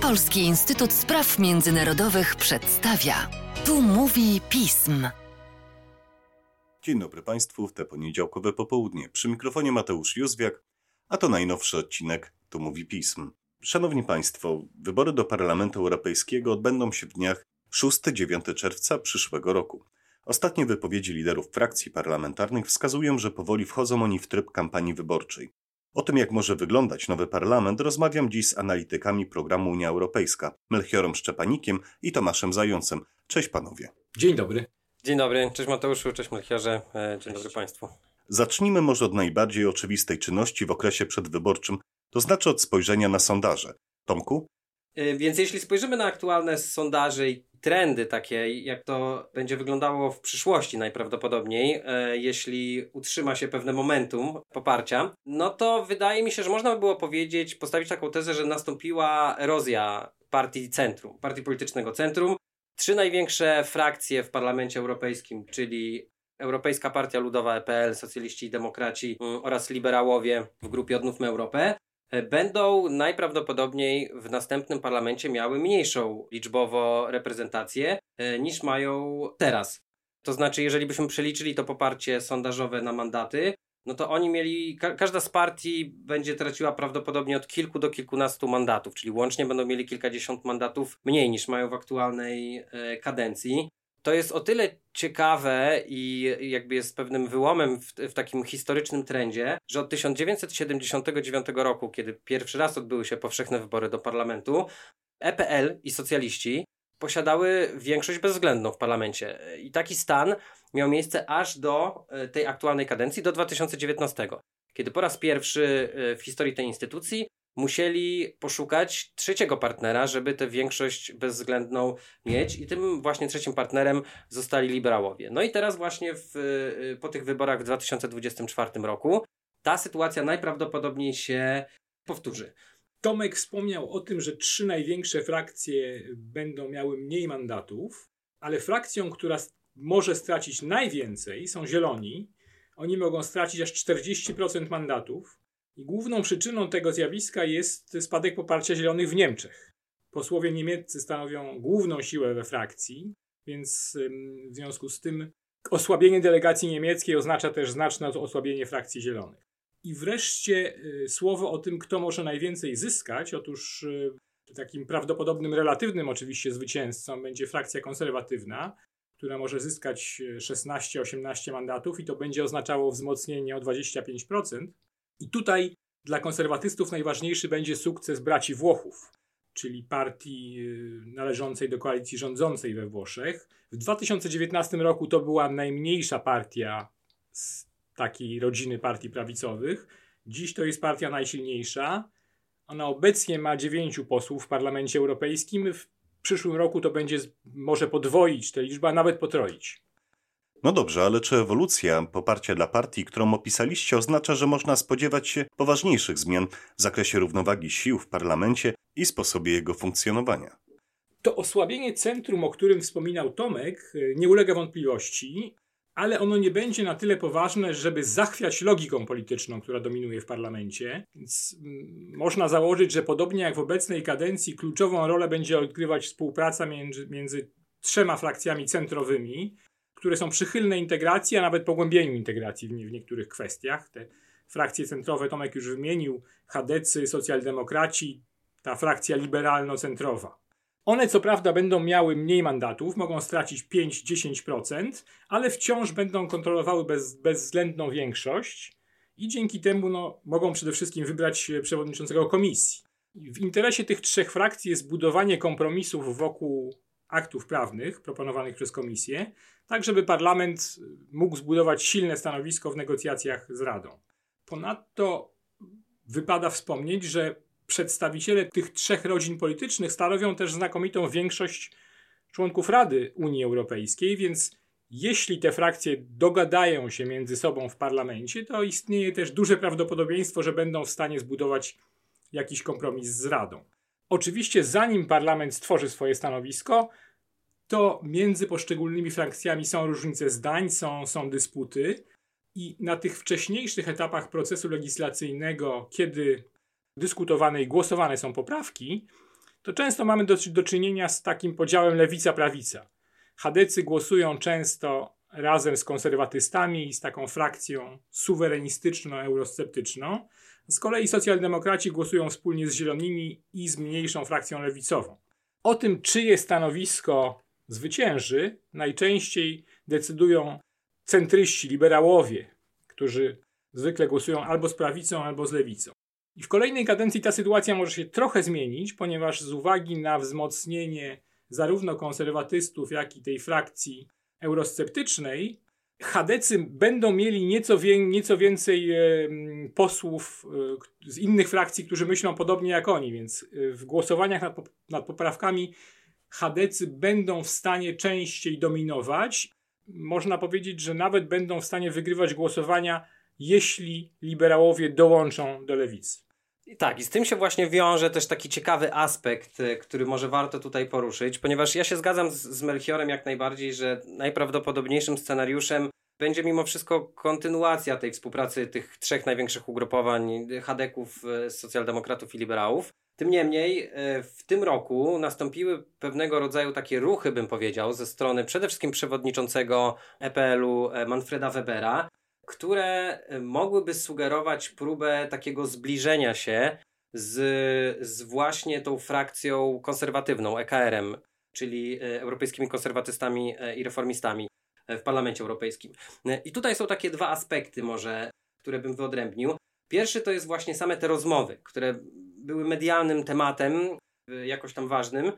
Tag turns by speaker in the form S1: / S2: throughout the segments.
S1: Polski Instytut Spraw Międzynarodowych przedstawia. Tu mówi pism.
S2: Dzień dobry Państwu w te poniedziałkowe popołudnie. Przy mikrofonie Mateusz Józwiak, a to najnowszy odcinek Tu mówi pism. Szanowni Państwo, wybory do Parlamentu Europejskiego odbędą się w dniach 6-9 czerwca przyszłego roku. Ostatnie wypowiedzi liderów frakcji parlamentarnych wskazują, że powoli wchodzą oni w tryb kampanii wyborczej. O tym, jak może wyglądać nowy parlament, rozmawiam dziś z analitykami programu Unia Europejska, Melchiorem Szczepanikiem i Tomaszem Zającem. Cześć panowie.
S3: Dzień dobry.
S4: Dzień dobry, cześć Mateuszu, cześć Melchiorze, e, dzień cześć. dobry Państwu.
S2: Zacznijmy może od najbardziej oczywistej czynności w okresie przedwyborczym, to znaczy od spojrzenia na sondaże. Tomku?
S4: E, więc jeśli spojrzymy na aktualne sondaże i trendy takie, jak to będzie wyglądało w przyszłości najprawdopodobniej, e, jeśli utrzyma się pewne momentum poparcia, no to wydaje mi się, że można by było powiedzieć, postawić taką tezę, że nastąpiła erozja partii centrum, partii politycznego centrum. Trzy największe frakcje w Parlamencie Europejskim, czyli Europejska Partia Ludowa EPL, Socjaliści i Demokraci mm, oraz Liberałowie w grupie Odnówmy Europę, będą najprawdopodobniej w następnym parlamencie miały mniejszą liczbowo reprezentację e, niż mają teraz. To znaczy, jeżeli byśmy przeliczyli to poparcie sondażowe na mandaty, no to oni mieli, ka każda z partii będzie traciła prawdopodobnie od kilku do kilkunastu mandatów, czyli łącznie będą mieli kilkadziesiąt mandatów mniej niż mają w aktualnej e, kadencji to jest o tyle ciekawe i jakby jest pewnym wyłomem w, w, takim historycznym trendzie, że od 1979 roku, kiedy pierwszy raz odbyły się powszechne wybory do parlamentu, EPL i socjaliści posiadały większość bezwzględną w parlamencie. I taki stan miał miejsce aż do e, tej aktualnej kadencji, do 2019, kiedy po raz pierwszy e, w historii tej instytucji musieli poszukać trzeciego partnera, żeby tę większość bezwzględną mieć i tym właśnie trzecim partnerem zostali liberałowie. No i teraz właśnie w, y, po tych wyborach w 2024 roku ta sytuacja najprawdopodobniej się powtórzy.
S3: Tomek wspomniał o tym, że trzy największe frakcje będą miały mniej mandatów, ale frakcją, która może stracić najwięcej są Zieloni. Oni mogą stracić aż 40% mandatów. I główną przyczyną tego zjawiska jest spadek poparcia zielonych w Niemczech. Posłowie niemieccy stanowią główną siłę we frakcji, więc w związku z tym osłabienie delegacji niemieckiej oznacza też znaczne osłabienie frakcji zielonych. I wreszcie y, słowo o tym, kto może najwięcej zyskać. Otóż y, takim prawdopodobnym, relatywnym oczywiście zwycięzcą będzie frakcja konserwatywna, która może zyskać 16-18 y, mandatów i to będzie oznaczało wzmocnienie o 25%. I tutaj dla konserwatystów najważniejszy będzie sukces braci Włochów, czyli partii y, należącej do koalicji rządzącej we Włoszech. W 2019 roku to była najmniejsza partia z takiej rodziny partii prawicowych. Dziś to jest partia najsilniejsza. Ona obecnie ma dziewięciu posłów w Parlamencie Europejskim. W przyszłym roku to będzie może podwoić tę liczbę, a nawet potroić.
S2: No dobrze, ale czy ewolucja poparcia dla partii, którą opisaliście, oznacza, że można spodziewać się poważniejszych zmian w zakresie równowagi sił w parlamencie i sposobie jego funkcjonowania?
S3: To osłabienie centrum, o którym wspominał Tomek, nie ulega wątpliwości, ale ono nie będzie na tyle poważne, żeby zachwiać logiką polityczną, która dominuje w parlamencie. Więc mm, można założyć, że podobnie jak w obecnej kadencji, kluczową rolę będzie odgrywać współpraca między, między trzema frakcjami centrowymi, które są przychylne integracji, a nawet pogłębieniu integracji w, nie, w niektórych kwestiach. Te frakcje centrowe Tomek już wymienił, chadecy, socjaldemokraci, ta frakcja liberalno-centrowa. One co prawda będą miały mniej mandatów, mogą stracić 5-10%, ale wciąż będą kontrolowały bez, bezwzględną większość i dzięki temu no, mogą przede wszystkim wybrać przewodniczącego komisji. W interesie tych trzech frakcji jest budowanie kompromisów wokół aktów prawnych proponowanych przez Komisję, tak żeby parlament mógł zbudować silne stanowisko w negocjacjach z Radą. Ponadto wypada wspomnieć, że przedstawiciele tych trzech rodzin politycznych stanowią też znakomitą większość członków Rady Unii Europejskiej, więc jeśli te frakcje dogadają się między sobą w parlamencie, to istnieje też duże prawdopodobieństwo, że będą w stanie zbudować jakiś kompromis z Radą. Oczywiście, zanim parlament stworzy swoje stanowisko, to między poszczególnymi frakcjami są różnice zdań, są, są dysputy. I na tych wcześniejszych etapach procesu legislacyjnego, kiedy dyskutowane i głosowane są poprawki, to często mamy do, do czynienia z takim podziałem lewica-prawica. Chadecy głosują często razem z konserwatystami i z taką frakcją suwerenistyczno-eurosceptyczną. Z kolei socjaldemokraci głosują wspólnie z zielonymi i z mniejszą frakcją lewicową. O tym, czyje stanowisko zwycięży, najczęściej decydują centryści, liberałowie, którzy zwykle głosują albo z prawicą, albo z lewicą. I w kolejnej kadencji ta sytuacja może się trochę zmienić, ponieważ z uwagi na wzmocnienie zarówno konserwatystów, jak i tej frakcji eurosceptycznej, Chadecy będą mieli nieco, wie, nieco więcej e, posłów e, z innych frakcji, którzy myślą podobnie jak oni, więc e, w głosowaniach nad, nad poprawkami Chadecy będą w stanie częściej dominować. Można powiedzieć, że nawet będą w stanie wygrywać głosowania, jeśli liberałowie dołączą do lewicy.
S4: Tak, i z tym się właśnie wiąże też taki ciekawy aspekt, e, który może warto tutaj poruszyć, ponieważ ja się zgadzam z, z Melchiorem jak najbardziej, że najprawdopodobniejszym scenariuszem będzie mimo wszystko kontynuacja tej współpracy tych trzech największych ugrupowań Hadeków, e, socjaldemokratów i liberałów. Tym niemniej e, w tym roku nastąpiły pewnego rodzaju takie ruchy, bym powiedział, ze strony przede wszystkim przewodniczącego EPL-u Manfreda Webera, które e, mogłyby sugerować próbę takiego zbliżenia się z, z właśnie tą frakcją konserwatywną, EKR-em, czyli e, Europejskimi Konserwatystami e, i Reformistami w Parlamencie Europejskim. I tutaj są takie dwa aspekty może, które bym wyodrębnił. Pierwszy to jest właśnie same te rozmowy, które były medialnym tematem, jakoś tam ważnym.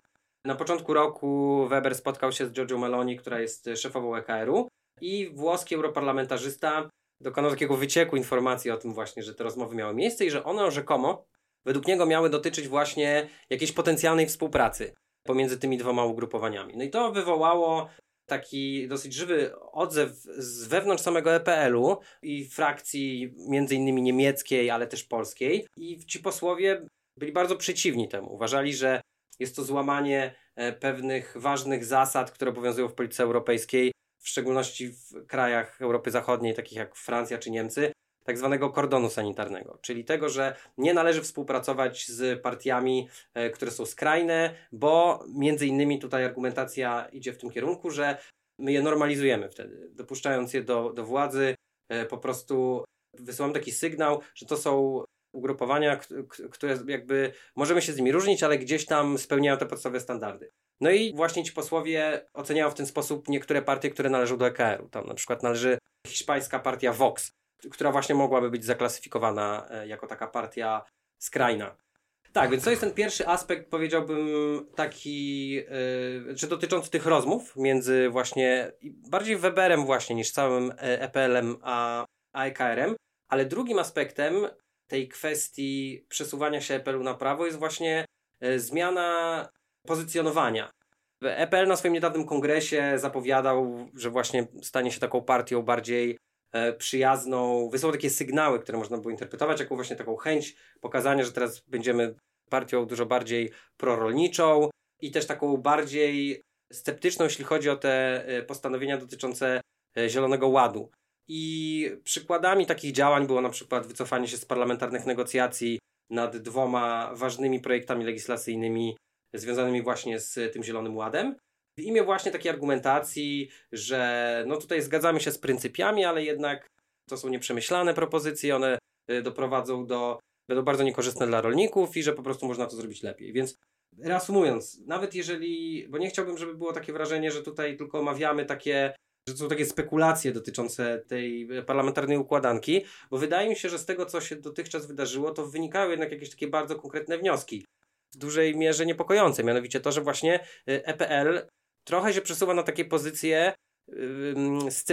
S4: Na początku roku Weber spotkał się z Giorgio Meloni, która jest szefową EKR-u i włoski europarlamentarzysta dokonał takiego wycieku informacji o tym właśnie, że te rozmowy miały miejsce i że one rzekomo według niego miały dotyczyć właśnie jakiejś potencjalnej współpracy pomiędzy tymi dwoma ugrupowaniami. No i to wywołało taki dosyć żywy odzew z wewnątrz samego EPL-u i frakcji między innymi niemieckiej, ale też polskiej i ci posłowie byli bardzo przeciwni temu. Uważali, że jest to złamanie e, pewnych ważnych zasad, które obowiązują w polityce europejskiej, w szczególności w krajach Europy Zachodniej, takich jak Francja czy Niemcy, tak zwanego kordonu sanitarnego, czyli tego, że nie należy współpracować z partiami, e, które są skrajne, bo między innymi tutaj argumentacja idzie w tym kierunku, że my je normalizujemy wtedy, dopuszczając je do, do władzy, e, po prostu wysyłam taki sygnał, że to są ugrupowania, które jakby możemy się z nimi różnić, ale gdzieś tam spełniają te podstawowe standardy. No i właśnie ci posłowie oceniają w ten sposób niektóre partie, które należą do EKR-u. Tam na przykład należy hiszpańska partia Vox, która właśnie mogłaby być zaklasyfikowana e, jako taka partia skrajna. Tak, więc to jest ten pierwszy aspekt, powiedziałbym, taki, yy, czy dotyczący tych rozmów między właśnie, bardziej Weberem właśnie niż całym EPL-em a, a EKR-em, ale drugim aspektem tej kwestii przesuwania się EPL-u na prawo jest właśnie zmiana pozycjonowania. EPL na swoim niedawnym kongresie zapowiadał, że właśnie stanie się taką partią bardziej e, przyjazną. Wysłał takie sygnały, które można było interpretować jako właśnie taką chęć pokazania, że teraz będziemy partią dużo bardziej prorolniczą i też taką bardziej sceptyczną, jeśli chodzi o te e, postanowienia dotyczące e, Zielonego Ładu. I przykładami takich działań było na przykład wycofanie się z parlamentarnych negocjacji nad dwoma ważnymi projektami legislacyjnymi związanymi właśnie z tym Zielonym Ładem. W imię właśnie takiej argumentacji, że no tutaj zgadzamy się z pryncypiami, ale jednak to są nieprzemyślane propozycje, one y, doprowadzą do, będą bardzo niekorzystne dla rolników i że po prostu można to zrobić lepiej. Więc reasumując, nawet jeżeli, bo nie chciałbym, żeby było takie wrażenie, że tutaj tylko omawiamy takie że to są takie spekulacje dotyczące tej parlamentarnej układanki, bo wydaje mi się, że z tego, co się dotychczas wydarzyło, to wynikały jednak jakieś takie bardzo konkretne wnioski w dużej mierze niepokojące. Mianowicie to, że właśnie EPL y, trochę się przesuwa na takie pozycje, yy,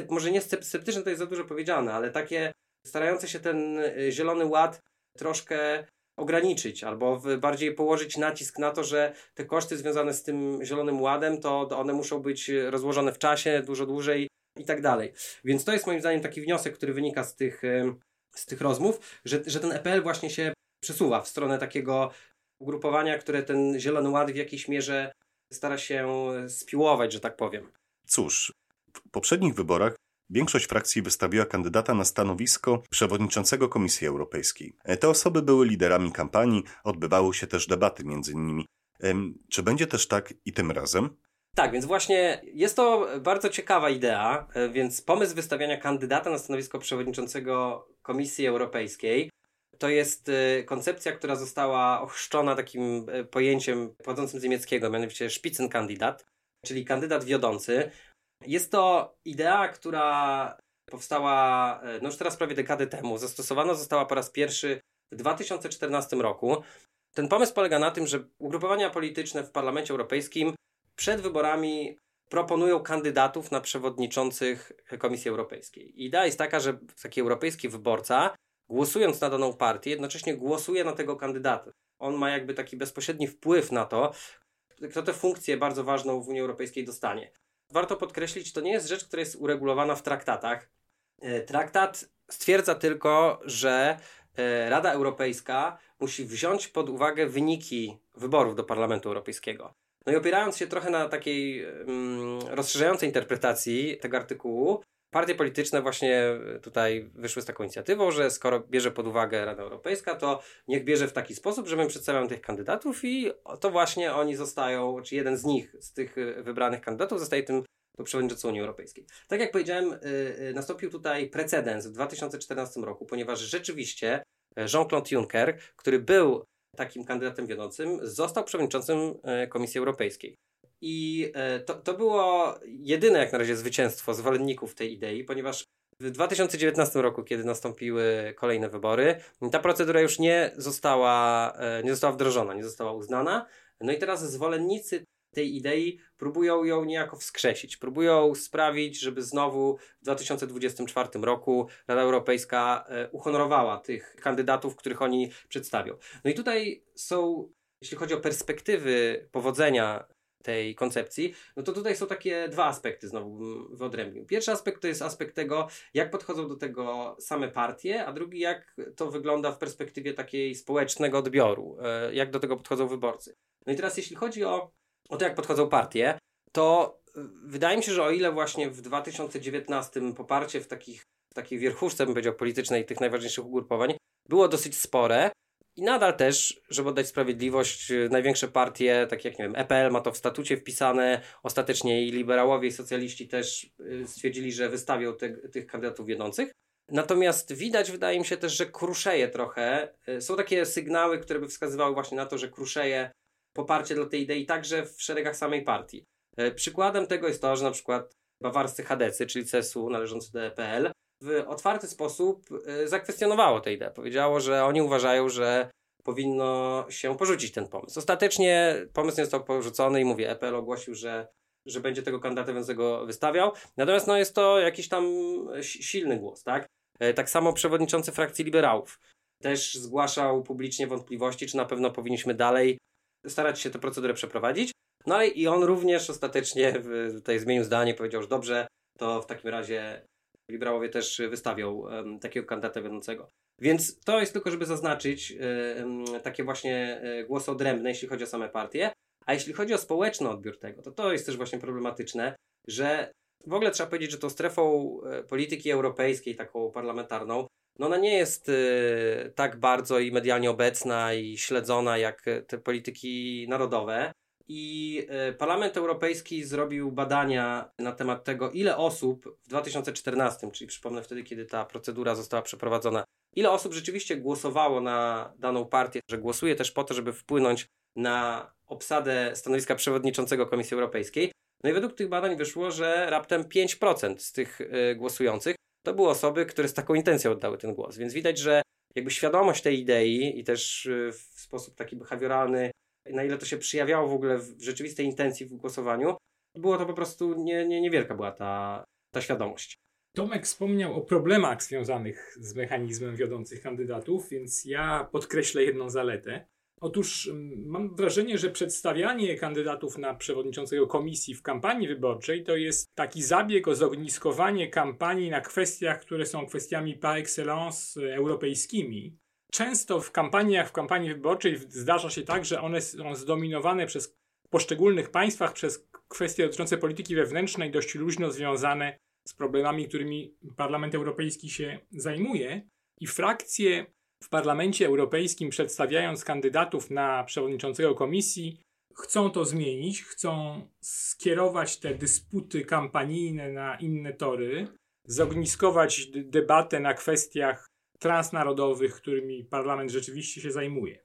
S4: może nie sceptyczne, to jest za dużo powiedziane, ale takie starające się ten y, zielony ład troszkę ograniczyć albo bardziej położyć nacisk na to, że te koszty związane z tym zielonym ładem, to one muszą być rozłożone w czasie dużo dłużej i tak dalej. Więc to jest moim zdaniem taki wniosek, który wynika z tych, z tych rozmów, że, że ten EPL właśnie się przesuwa w stronę takiego ugrupowania, które ten Zielony Ład w jakiejś mierze stara się spiłować, że tak powiem.
S2: Cóż, w poprzednich wyborach większość frakcji wystawiła kandydata na stanowisko przewodniczącego Komisji Europejskiej. Te osoby były liderami kampanii, odbywały się też debaty między nimi. Czy będzie też tak i tym razem?
S4: Tak, więc właśnie jest to bardzo ciekawa idea, e, więc pomysł wystawiania kandydata na stanowisko przewodniczącego Komisji Europejskiej to jest e, koncepcja, która została ochrzczona takim e, pojęciem pochodzącym z niemieckiego, mianowicie Spitzenkandidat, czyli kandydat wiodący. Jest to idea, która powstała no już teraz prawie dekadę temu. Zastosowana została po raz pierwszy w 2014 roku. Ten pomysł polega na tym, że ugrupowania polityczne w Parlamencie Europejskim przed wyborami proponują kandydatów na przewodniczących Komisji Europejskiej. Idea jest taka, że taki europejski wyborca, głosując na daną partię, jednocześnie głosuje na tego kandydata. On ma jakby taki bezpośredni wpływ na to, kto tę funkcję bardzo ważną w Unii Europejskiej dostanie. Warto podkreślić, to nie jest rzecz, która jest uregulowana w traktatach. E, traktat stwierdza tylko, że e, Rada Europejska musi wziąć pod uwagę wyniki wyborów do Parlamentu Europejskiego. No i opierając się trochę na takiej um, rozszerzającej interpretacji tego artykułu, partie polityczne właśnie tutaj wyszły z taką inicjatywą, że skoro bierze pod uwagę Rada Europejska, to niech bierze w taki sposób, że my przedstawiamy tych kandydatów i to właśnie oni zostają, czy jeden z nich, z tych wybranych kandydatów zostaje tym to przewodniczącą Unii Europejskiej. Tak jak powiedziałem, yy, nastąpił tutaj precedens w 2014 roku, ponieważ rzeczywiście Jean-Claude Juncker, który był takim kandydatem wiodącym, został przewodniczącym e, Komisji Europejskiej. I e, to, to było jedyne jak na razie zwycięstwo zwolenników tej idei, ponieważ w 2019 roku, kiedy nastąpiły kolejne wybory, ta procedura już nie została, e, nie została wdrożona, nie została uznana. No i teraz zwolennicy tej idei próbują ją niejako wskrzesić. Próbują sprawić, żeby znowu w 2024 roku Rada Europejska e, uhonorowała tych kandydatów, których oni przedstawią. No i tutaj są, jeśli chodzi o perspektywy powodzenia tej koncepcji, no to tutaj są takie dwa aspekty znowu bym wyodrębnił. Pierwszy aspekt to jest aspekt tego, jak podchodzą do tego same partie, a drugi jak to wygląda w perspektywie takiej społecznego odbioru, e, jak do tego podchodzą wyborcy. No i teraz jeśli chodzi o o to, jak podchodzą partie, to y, wydaje mi się, że o ile właśnie w 2019 poparcie w, takich, w takiej wierchuszce, bym powiedział, politycznej tych najważniejszych ugrupowań było dosyć spore, i nadal też, żeby oddać sprawiedliwość, y, największe partie, takie jak nie wiem, EPL ma to w statucie wpisane, ostatecznie i liberałowie, i socjaliści też y, stwierdzili, że wystawią te, tych kandydatów wiodących. Natomiast widać, wydaje mi się też, że kruszeje trochę. Są takie sygnały, które by wskazywały właśnie na to, że kruszeje poparcie dla tej idei także w szeregach samej partii. Przykładem tego jest to, że na przykład bawarscy chadecy, czyli CSU należący do EPL, w otwarty sposób e, zakwestionowało tę ideę. Powiedziało, że oni uważają, że powinno się porzucić ten pomysł. Ostatecznie pomysł nie został porzucony i mówię, EPL ogłosił, że, że będzie tego kandydata więcej wystawiał. Natomiast no, jest to jakiś tam silny głos, tak? E, tak samo przewodniczący frakcji liberałów też zgłaszał publicznie wątpliwości, czy na pewno powinniśmy dalej starać się tę procedurę przeprowadzić. No ale i on również ostatecznie tutaj zmienił zdanie, powiedział, że dobrze, to w takim razie liberałowie też wystawią um, takiego kandydata wiodącego. Więc to jest tylko, żeby zaznaczyć um, takie właśnie e, głosy odrębne, jeśli chodzi o same partie. A jeśli chodzi o społeczny odbiór tego, to to jest też właśnie problematyczne, że w ogóle trzeba powiedzieć, że tą strefą e, polityki europejskiej, taką parlamentarną, no ona nie jest tak bardzo i medialnie obecna i śledzona jak te polityki narodowe. I y, Parlament Europejski zrobił badania na temat tego, ile osób w 2014, czyli przypomnę wtedy, kiedy ta procedura została przeprowadzona, ile osób rzeczywiście głosowało na daną partię, że głosuje też po to, żeby wpłynąć na obsadę stanowiska przewodniczącego Komisji Europejskiej. No i według tych badań wyszło, że raptem 5% z tych y, głosujących to były osoby, które z taką intencją oddały ten głos. Więc widać, że jakby świadomość tej idei i też y, w sposób taki behawioralny, na ile to się przejawiało w ogóle w rzeczywistej intencji w głosowaniu, było to po prostu nie, nie, niewielka była ta, ta świadomość.
S3: Tomek wspomniał o problemach związanych z mechanizmem wiodących kandydatów, więc ja podkreślę jedną zaletę. Otóż mm, mam wrażenie, że przedstawianie kandydatów na przewodniczącego komisji w kampanii wyborczej to jest taki zabieg o zogniskowanie kampanii na kwestiach, które są kwestiami par excellence europejskimi. Często w kampaniach, w kampanii wyborczej zdarza się tak, że one są zdominowane przez poszczególnych państwach przez kwestie dotyczące polityki wewnętrznej, dość luźno związane z problemami, którymi Parlament Europejski się zajmuje. I frakcje w Parlamencie Europejskim, przedstawiając kandydatów na przewodniczącego komisji, chcą to zmienić, chcą skierować te dysputy kampanijne na inne tory, zogniskować debatę na kwestiach transnarodowych, którymi parlament rzeczywiście się zajmuje.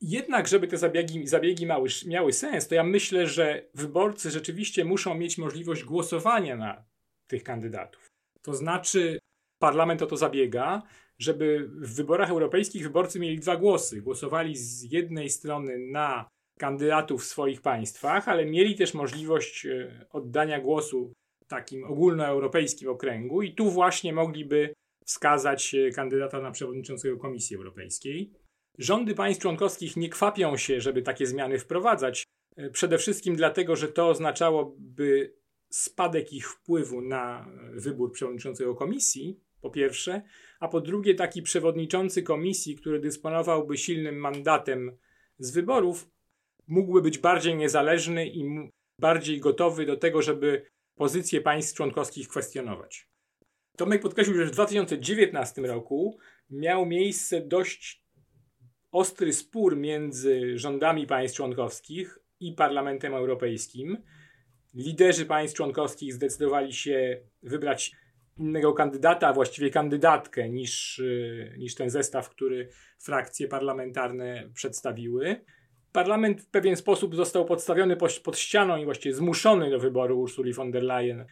S3: Jednak, żeby te zabiegi, zabiegi mały, miały sens, to ja myślę, że wyborcy rzeczywiście muszą mieć możliwość głosowania na tych kandydatów. To znaczy, parlament o to zabiega, żeby w wyborach europejskich wyborcy mieli dwa głosy. Głosowali z jednej strony na kandydatów w swoich państwach, ale mieli też możliwość e, oddania głosu w takim ogólnoeuropejskim okręgu i tu właśnie mogliby wskazać e, kandydata na przewodniczącego Komisji Europejskiej. Rządy państw członkowskich nie kwapią się, żeby takie zmiany wprowadzać, e, przede wszystkim dlatego, że to oznaczałoby spadek ich wpływu na wybór przewodniczącego komisji, po pierwsze, a po drugie, taki przewodniczący komisji, który dysponowałby silnym mandatem z wyborów, mógłby być bardziej niezależny i bardziej gotowy do tego, żeby pozycję państw członkowskich kwestionować. Tomek podkreślił, że w 2019 roku miał miejsce dość ostry spór między rządami państw członkowskich i Parlamentem Europejskim. Liderzy państw członkowskich zdecydowali się wybrać innego kandydata, a właściwie kandydatkę niż, niż ten zestaw, który frakcje parlamentarne przedstawiły. Parlament w pewien sposób został podstawiony pod ścianą i właściwie zmuszony do wyboru Ursuli von der Leyen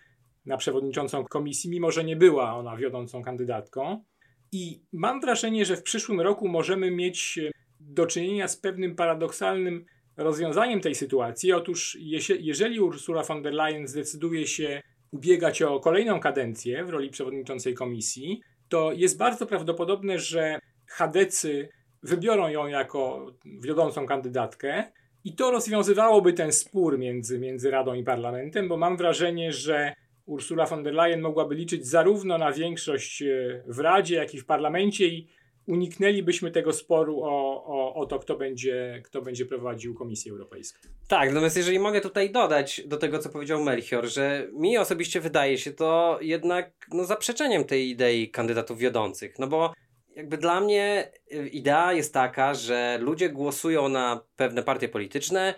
S3: na przewodniczącą komisji, mimo że nie była ona wiodącą kandydatką. I mam wrażenie, że w przyszłym roku możemy mieć do czynienia z pewnym paradoksalnym rozwiązaniem tej sytuacji. Otóż, jeżeli Ursula von der Leyen zdecyduje się ubiegać o kolejną kadencję w roli przewodniczącej komisji, to jest bardzo prawdopodobne, że Chadecy wybiorą ją jako wiodącą kandydatkę i to rozwiązywałoby ten spór między, między Radą i Parlamentem, bo mam wrażenie, że Ursula von der Leyen mogłaby liczyć zarówno na większość e, w Radzie, jak i w Parlamencie i uniknęlibyśmy tego sporu o, o, o to, kto będzie, kto będzie prowadził Komisję Europejską.
S4: Tak, natomiast jeżeli mogę tutaj dodać do tego, co powiedział Melchior, że mi osobiście wydaje się to jednak no, zaprzeczeniem tej idei kandydatów wiodących, no bo jakby dla mnie y, idea jest taka, że ludzie głosują na pewne partie polityczne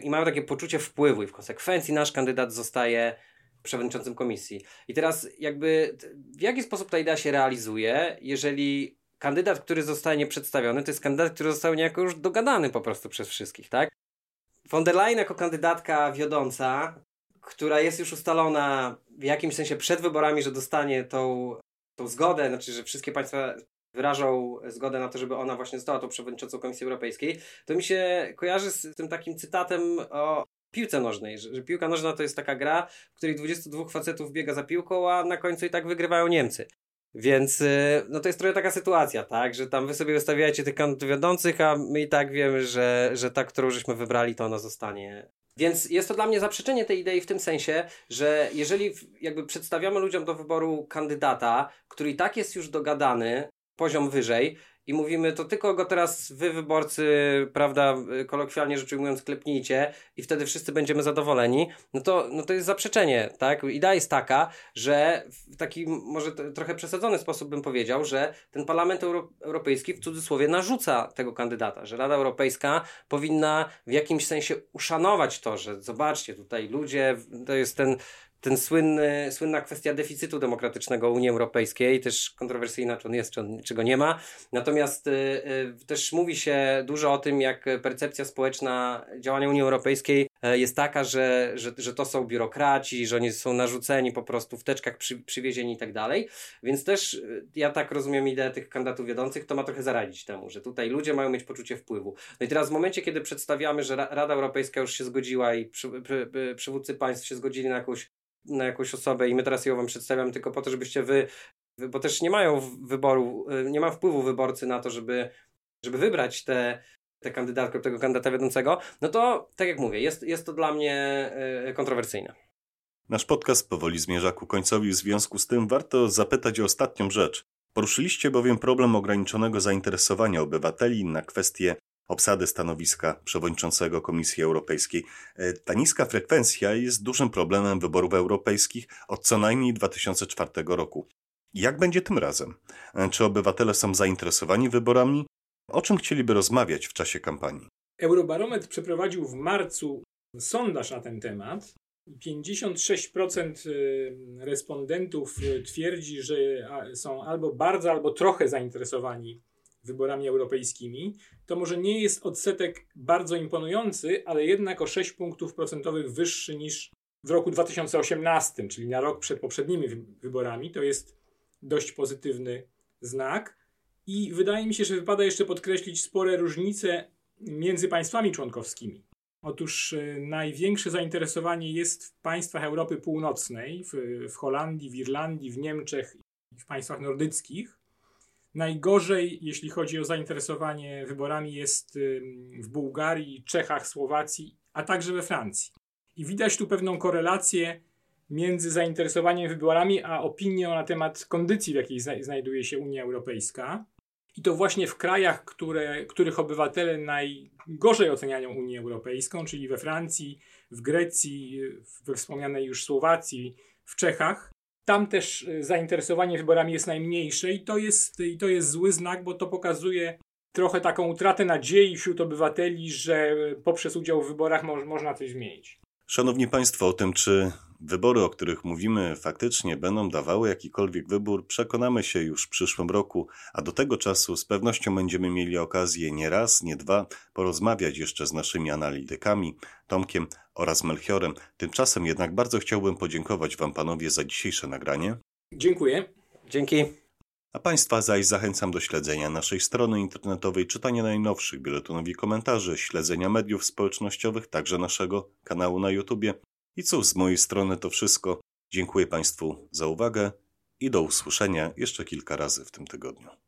S4: i mają takie poczucie wpływu i w konsekwencji nasz kandydat zostaje przewodniczącym komisji. I teraz jakby w jaki sposób ta idea się realizuje, jeżeli kandydat, który zostanie przedstawiony, to jest kandydat, który został niejako już dogadany po prostu przez wszystkich, tak? Von der Leyen jako kandydatka wiodąca, która jest już ustalona w jakimś sensie przed wyborami, że dostanie tą, tą zgodę, znaczy, że wszystkie państwa wyrażał zgodę na to, żeby ona właśnie została tą przewodniczącą Komisji Europejskiej, to mi się kojarzy z tym takim cytatem o piłce nożnej, że, że, piłka nożna to jest taka gra, w której 22 facetów biega za piłką, a na końcu i tak wygrywają Niemcy. Więc y, no to jest trochę taka sytuacja, tak, że tam wy sobie ustawiacie tych kandydatów wiodących, a my i tak wiemy, że, że ta, którą żeśmy wybrali, to ona zostanie. Więc jest to dla mnie zaprzeczenie tej idei w tym sensie, że jeżeli jakby przedstawiamy ludziom do wyboru kandydata, który i tak jest już dogadany, poziom wyżej i mówimy, to tylko go teraz wy wyborcy, prawda, kolokwialnie rzecz ujmując, klepnijcie i wtedy wszyscy będziemy zadowoleni, no to, no to jest zaprzeczenie, tak? Idea jest taka, że w taki może trochę przesadzony sposób bym powiedział, że ten Parlament Euro Europejski w cudzysłowie narzuca tego kandydata, że Rada Europejska powinna w jakimś sensie uszanować to, że zobaczcie, tutaj ludzie, to jest ten ten słynny, słynna kwestia deficytu demokratycznego Unii Europejskiej, też kontrowersyjna, czy on jest, czy, on, czy go nie ma. Natomiast y, y, też mówi się dużo o tym, jak percepcja społeczna działania Unii Europejskiej y, jest taka, że, że, że to są biurokraci, że oni są narzuceni po prostu w teczkach przy, przywiezieni i tak dalej. Więc też y, ja tak rozumiem ideę tych kandydatów wiodących, to ma trochę zaradzić temu, że tutaj ludzie mają mieć poczucie wpływu. No i teraz w momencie, kiedy przedstawiamy, że Rada Europejska już się zgodziła i przy, przy, przywódcy państw się zgodzili na jakąś na jakąś osobę i my teraz ją wam przedstawiamy tylko po to, żebyście wy, bo też nie mają wyboru, y, nie ma wpływu wyborcy na to, żeby, żeby wybrać tę te, te kandydatkę tego kandydata wiodącego, no to tak jak mówię, jest, jest to dla mnie y, kontrowersyjne.
S2: Nasz podcast powoli zmierza ku końcowi, w związku z tym warto zapytać o ostatnią rzecz. Poruszyliście bowiem problem ograniczonego zainteresowania obywateli na kwestie obsady stanowiska przewodniczącego Komisji Europejskiej. E, ta niska frekwencja jest dużym problemem wyborów europejskich od co najmniej 2004 roku. Jak będzie tym razem? E, czy obywatele są zainteresowani wyborami? O czym chcieliby rozmawiać w czasie kampanii?
S3: Eurobarometr przeprowadził w marcu sondaż na ten temat. 56% y, respondentów y, twierdzi, że są albo bardzo, albo trochę zainteresowani wyborami europejskimi. To może nie jest odsetek bardzo imponujący, ale jednak o 6 punktów procentowych wyższy niż w roku 2018, czyli na rok przed poprzednimi wyborami. To jest dość pozytywny znak. I wydaje mi się, że wypada jeszcze podkreślić spore różnice między państwami członkowskimi. Otóż e, największe zainteresowanie jest w państwach Europy Północnej, w, w Holandii, w Irlandii, w Niemczech i w państwach nordyckich. Najgorzej, jeśli chodzi o zainteresowanie wyborami, jest w Bułgarii, Czechach, Słowacji, a także we Francji. I widać tu pewną korelację między zainteresowaniem wyborami a opinią na temat kondycji, w jakiej znajduje się Unia Europejska. I to właśnie w krajach, które, których obywatele najgorzej oceniają Unię Europejską, czyli we Francji, w Grecji, we wspomnianej już Słowacji, w Czechach. Tam też y, zainteresowanie wyborami jest najmniejsze i to jest, i to jest zły znak, bo to pokazuje trochę taką utratę nadziei wśród obywateli, że poprzez udział w wyborach mo można coś zmienić.
S2: Szanowni Państwo, o tym, czy wybory, o których mówimy, faktycznie będą dawały jakikolwiek wybór, przekonamy się już w przyszłym roku, a do tego czasu z pewnością będziemy mieli okazję nie raz, nie dwa porozmawiać jeszcze z naszymi analitykami, Tomkiem oraz Melchiorem. Tymczasem jednak bardzo chciałbym podziękować Wam panowie za dzisiejsze nagranie.
S3: Dziękuję.
S4: Dzięki.
S2: A Państwa zaś zachęcam do śledzenia naszej strony internetowej, czytania najnowszych biuletynów i komentarzy, śledzenia mediów społecznościowych, także naszego kanału na YouTubie. I cóż, z mojej strony to wszystko. Dziękuję Państwu za uwagę i do usłyszenia jeszcze kilka razy w tym tygodniu.